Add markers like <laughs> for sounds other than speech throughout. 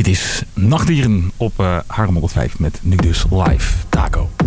Dit is Nachtdieren op uh, Haarlem 105 met nu dus live Taco.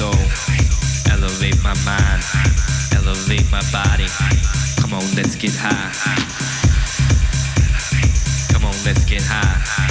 soul. Elevate my mind, elevate my body. Come on, let's get high. Come on, let's get high.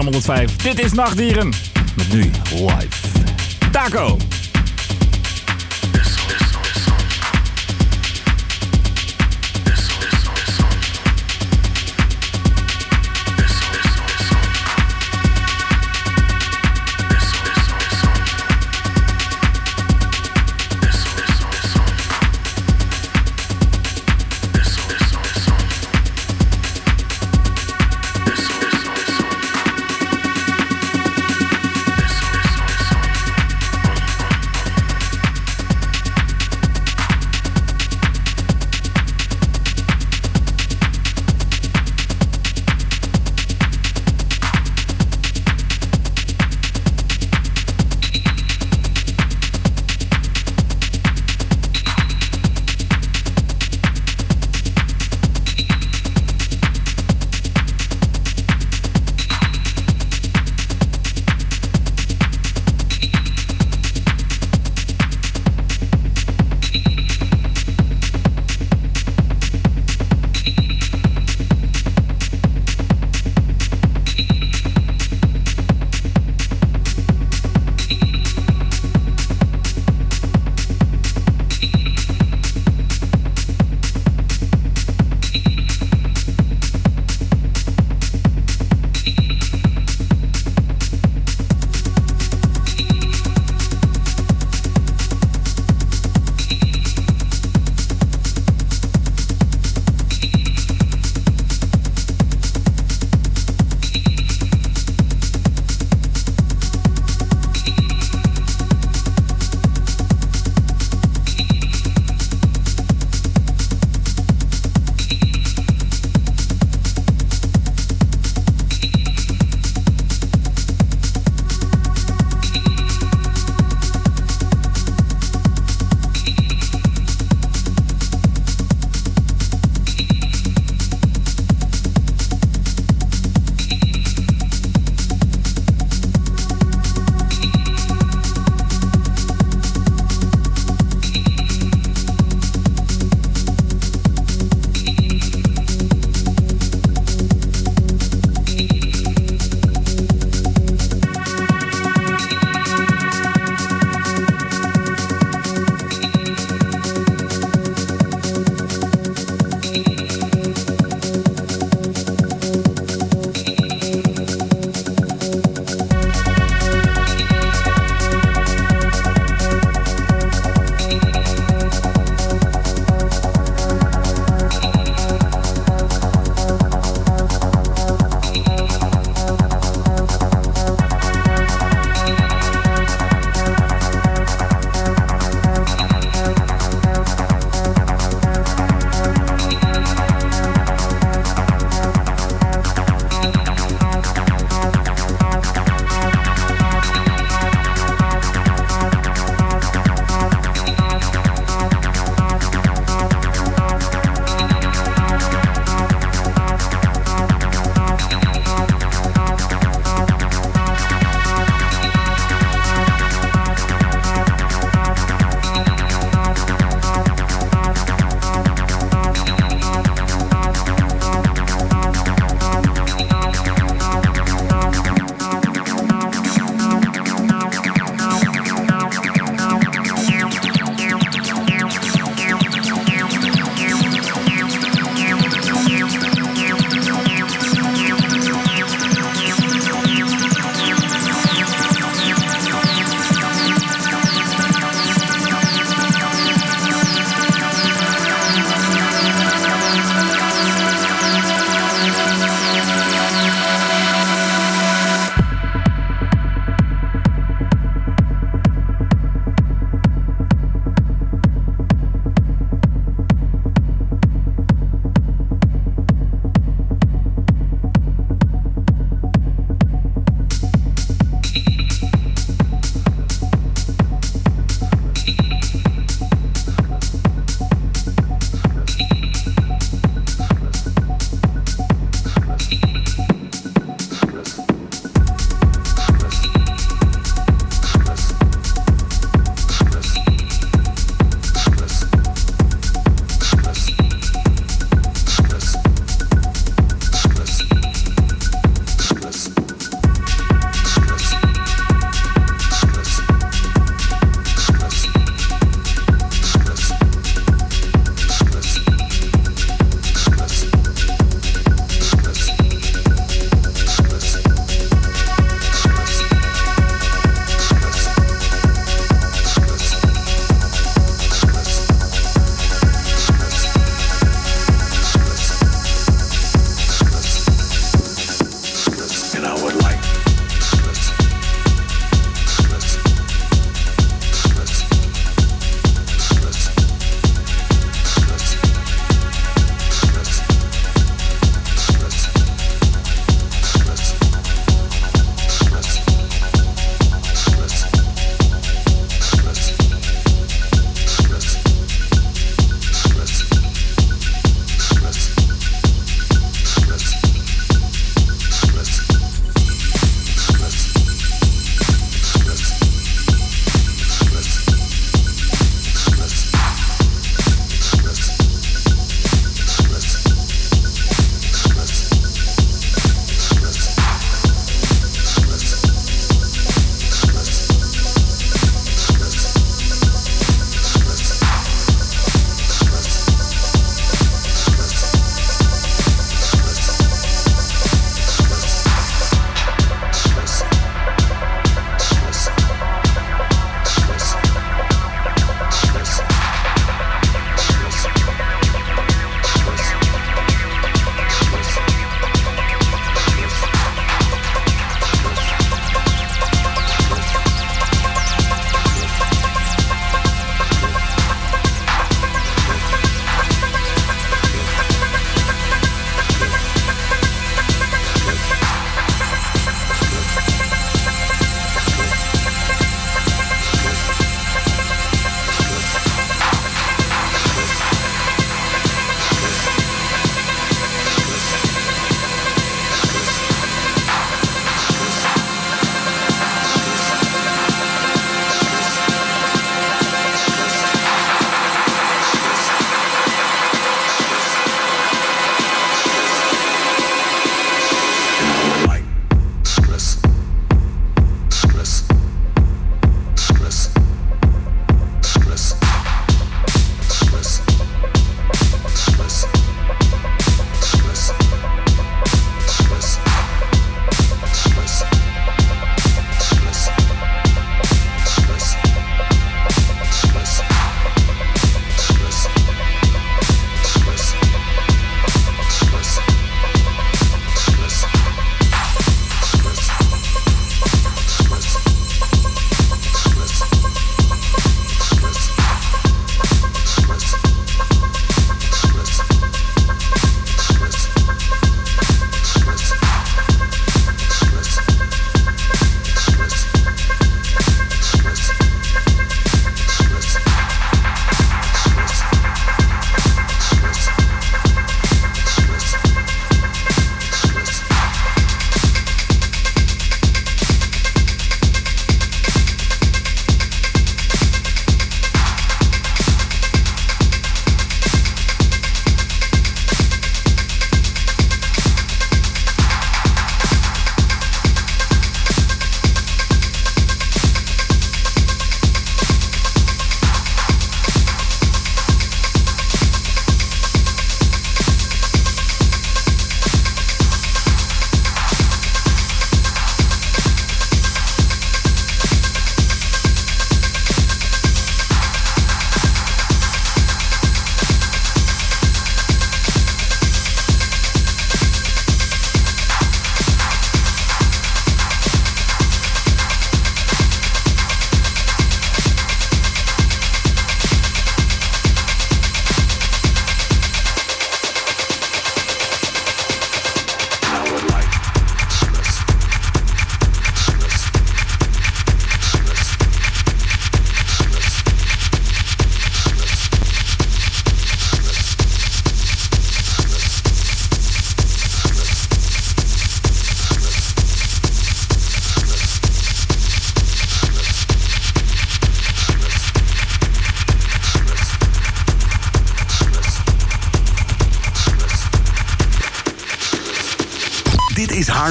Haarlem 105. Dit is Nachtdieren. Met nu live. Taco.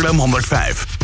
Haarlem 105.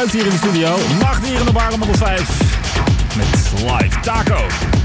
Gebruikt hier in de studio. Nachtdieren op Haarlem 105. Met live taco.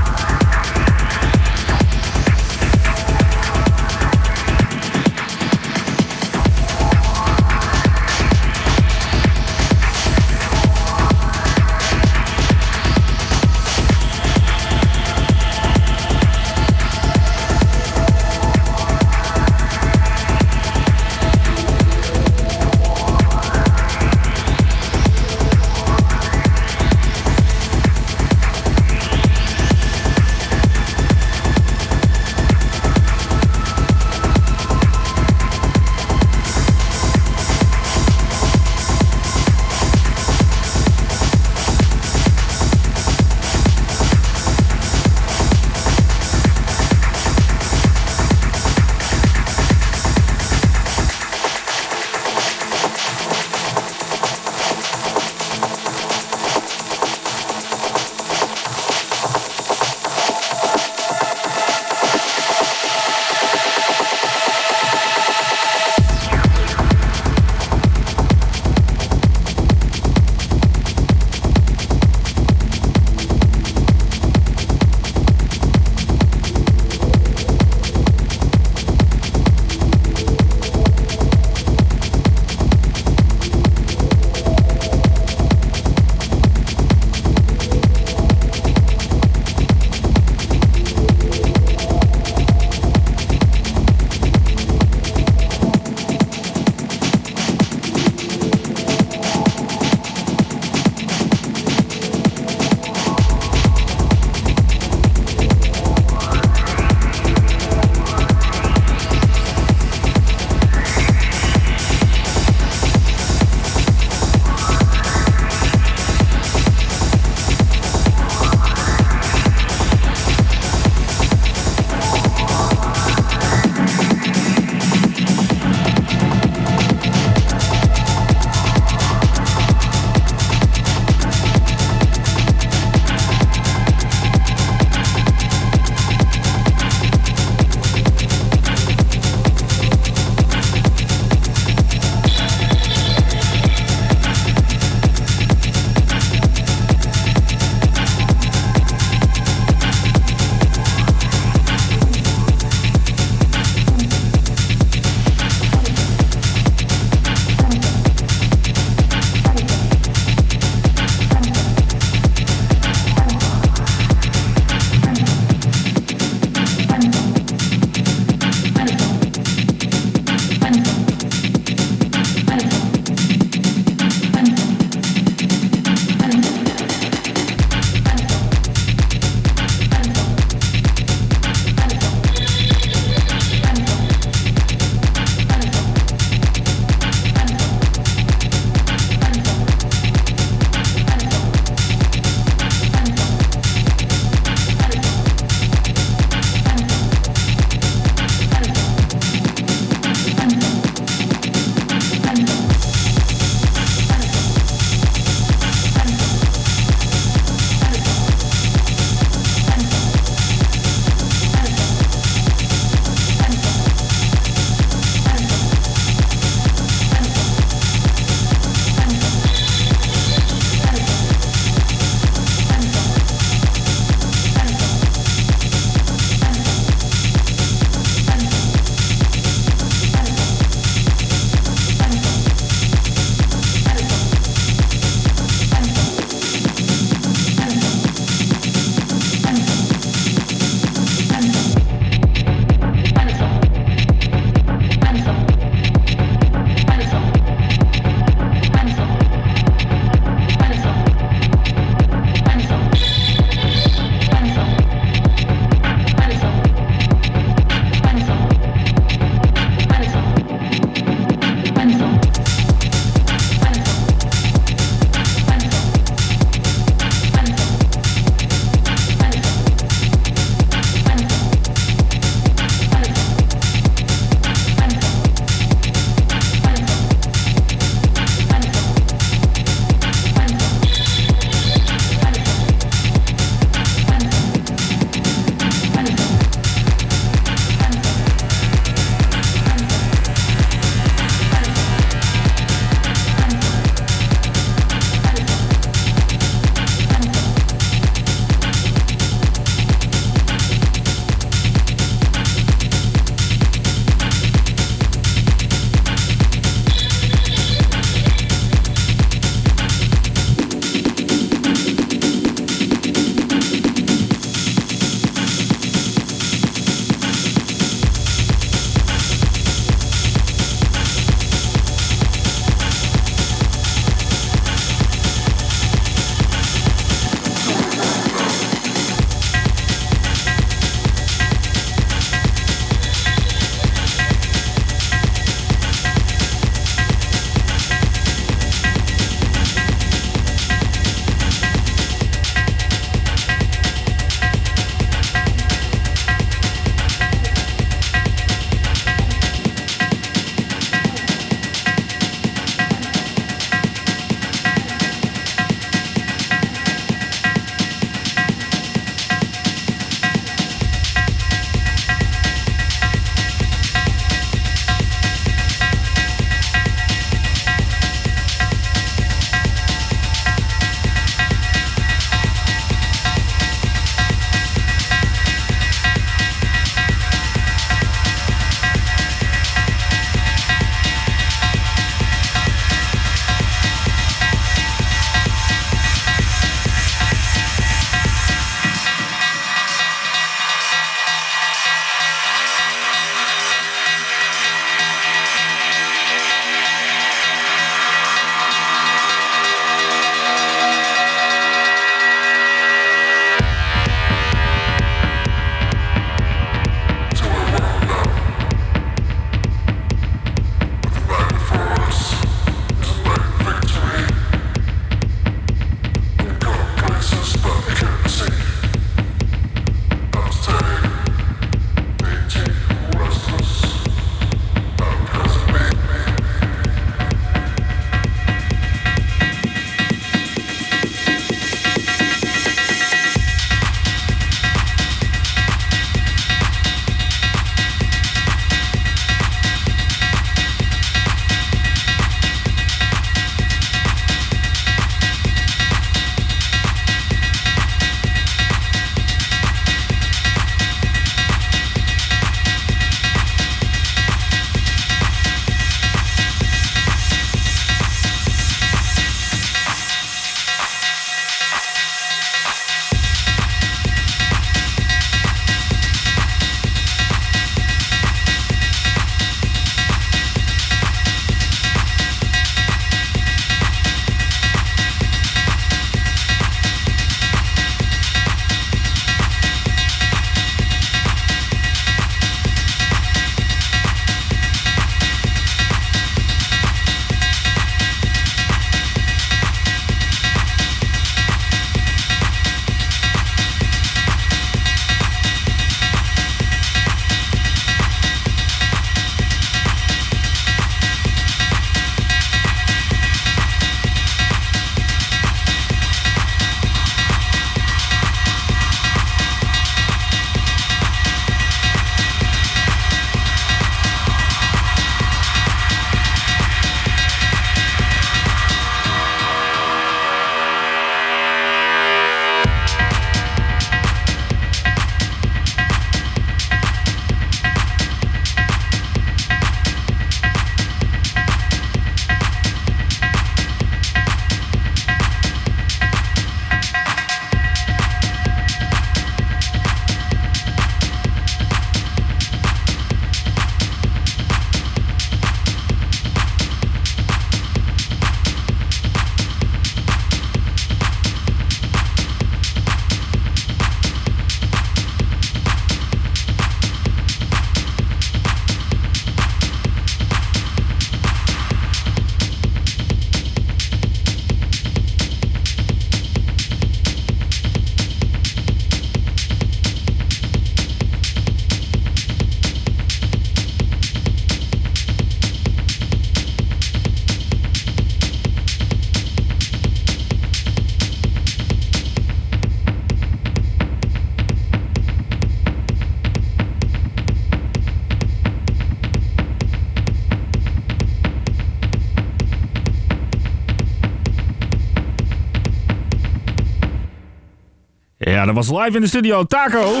Was live in de studio. Taco.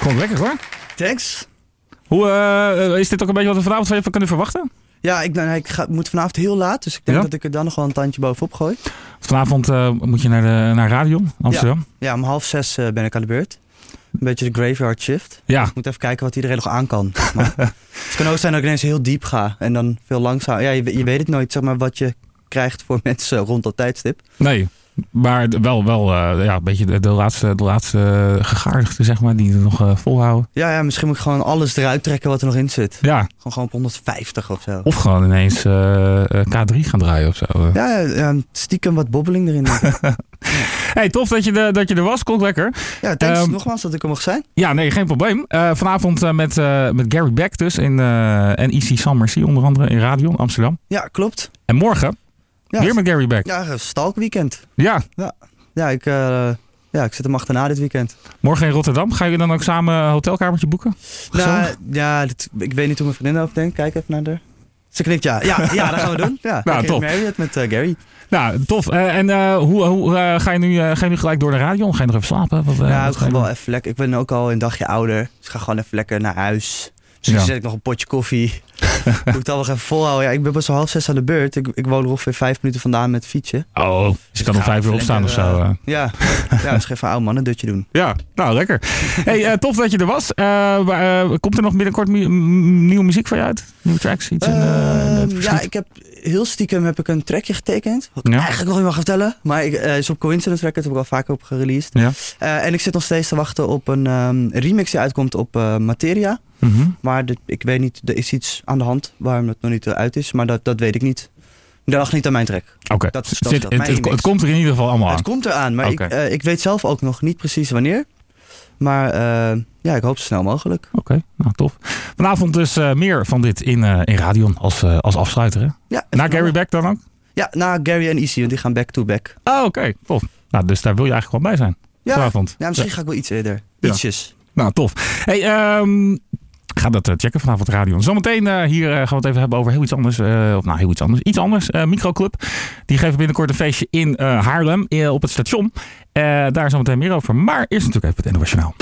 Komt lekker hoor. Thanks. Hoe, eh, is dit ook een beetje wat we vanavond van je kunnen verwachten? Ja, ik, nou, ik ga, moet vanavond heel laat, dus ik denk Ja? dat ik er dan nog wel een tandje bovenop gooi. Vanavond eh, moet je naar, de, naar Radion, Amsterdam. Ja, om half zes eh, ben ik aan de beurt. Een beetje de graveyard shift. Ja. Ik moet even kijken wat iedereen nog aan kan. Maar <laughs> het kan ook zijn dat ik ineens heel diep ga en dan veel langzaam. Ja, je, je weet het nooit, zeg maar, wat je krijgt voor <laughs> mensen rond dat tijdstip. Nee, maar wel, wel eh, ja, een beetje de, de laatste, de laatste gegaardigden, zeg maar, die het nog eh, volhouden. Ja, ja, misschien moet ik gewoon alles eruit trekken wat er nog in zit. Ja, Gewoon, gewoon op 150 of zo. of gewoon ineens eh, eh, K3 gaan draaien of zo. Ja, ja, stiekem wat bobbeling erin. <laughs> Hey, tof dat je, de, dat je er was. Komt lekker. ja, thanks Ehm, nogmaals dat ik er mocht zijn. Ja, nee, geen probleem. Vanavond met, met Gary Beck dus in, en EC Merci onder andere in Radion Amsterdam. Ja, klopt. En morgen Ja, weer met Gary Beck. ja stalkweekend. Ja, Ja, ik, eh, ja, ik zit hem achterna dit weekend. morgen in Rotterdam. Ga je dan ook samen een hotelkamertje boeken? Nou, ja, dit- ik weet niet hoe mijn vriendin over denkt. Kijk even naar haar. Ze knikt ja. Ja, ja dat gaan we doen. <laughs> Ja, Nou, top. Marriott met eh, Gary. Nou, tof. Eh, en hoe, hoe ga, je nu, ga je nu gelijk door de radio? Ga je nog even slapen? Wat, ja, ik ga wel even lekker. Ik ben ook al een dagje ouder. Dus ik ga gewoon even lekker naar huis. Misschien Ja. zet ik nog een potje koffie. <laughs> Moet ik het al nog even volhouden. Ja, ik ben pas om half zes aan de beurt. Ik, ik woon er ongeveer vijf minuten vandaan met fietsen. Oh, dus je kan om vijf uur opstaan of zo. eh, eh. Ja, ja dus even een oude man een dutje doen. Ja, nou lekker. Hey, eh, tof dat je er was. Komt er nog binnenkort mu- nieuwe muziek van je uit? Nieuwe tracks? Iets in, eh, Ehm, ja, ik heb heel stiekem heb ik een trackje getekend. Wat ik Ja. eigenlijk nog niet mag vertellen. Maar ik, eh, is op Coincidence Records, heb ik al vaker op gereleased. Ja. Eh, en ik zit nog steeds te wachten op een ehm, remix die uitkomt op eh, Materia. Mhm. Maar ik weet niet, er is iets aan de hand waarom het nog niet uit is. Maar dat, dat weet ik niet. Dat lag niet aan mijn track. Oké, Het dat dat. het, komt er in ieder geval allemaal aan. Het komt eraan, maar ik, ik weet zelf ook nog niet precies wanneer. Maar ja, ik hoop zo snel mogelijk. Oké, nou tof. Vanavond dus eh, meer van dit in, eh in Radion als, eh, als afsluiter. Hè? Ja, Na Gary Beck dan ook? Ja, na Gary en Easy, want die gaan back-to-back. Oh, oké, tof. Nou, dus daar wil je eigenlijk wel bij zijn. Ja, Vanavond. ja, misschien ga ik wel iets eerder. Ja. Ietsjes. Nou, tof. Hey, ehm, ga dat checken vanavond Radio. Zometeen eh, hier gaan we het even hebben over heel iets anders. of nou, heel iets anders. Iets anders. Microclub. Die geven binnenkort een feestje in Haarlem op het station. Daar zometeen meer over. Maar eerst natuurlijk even het internationaal.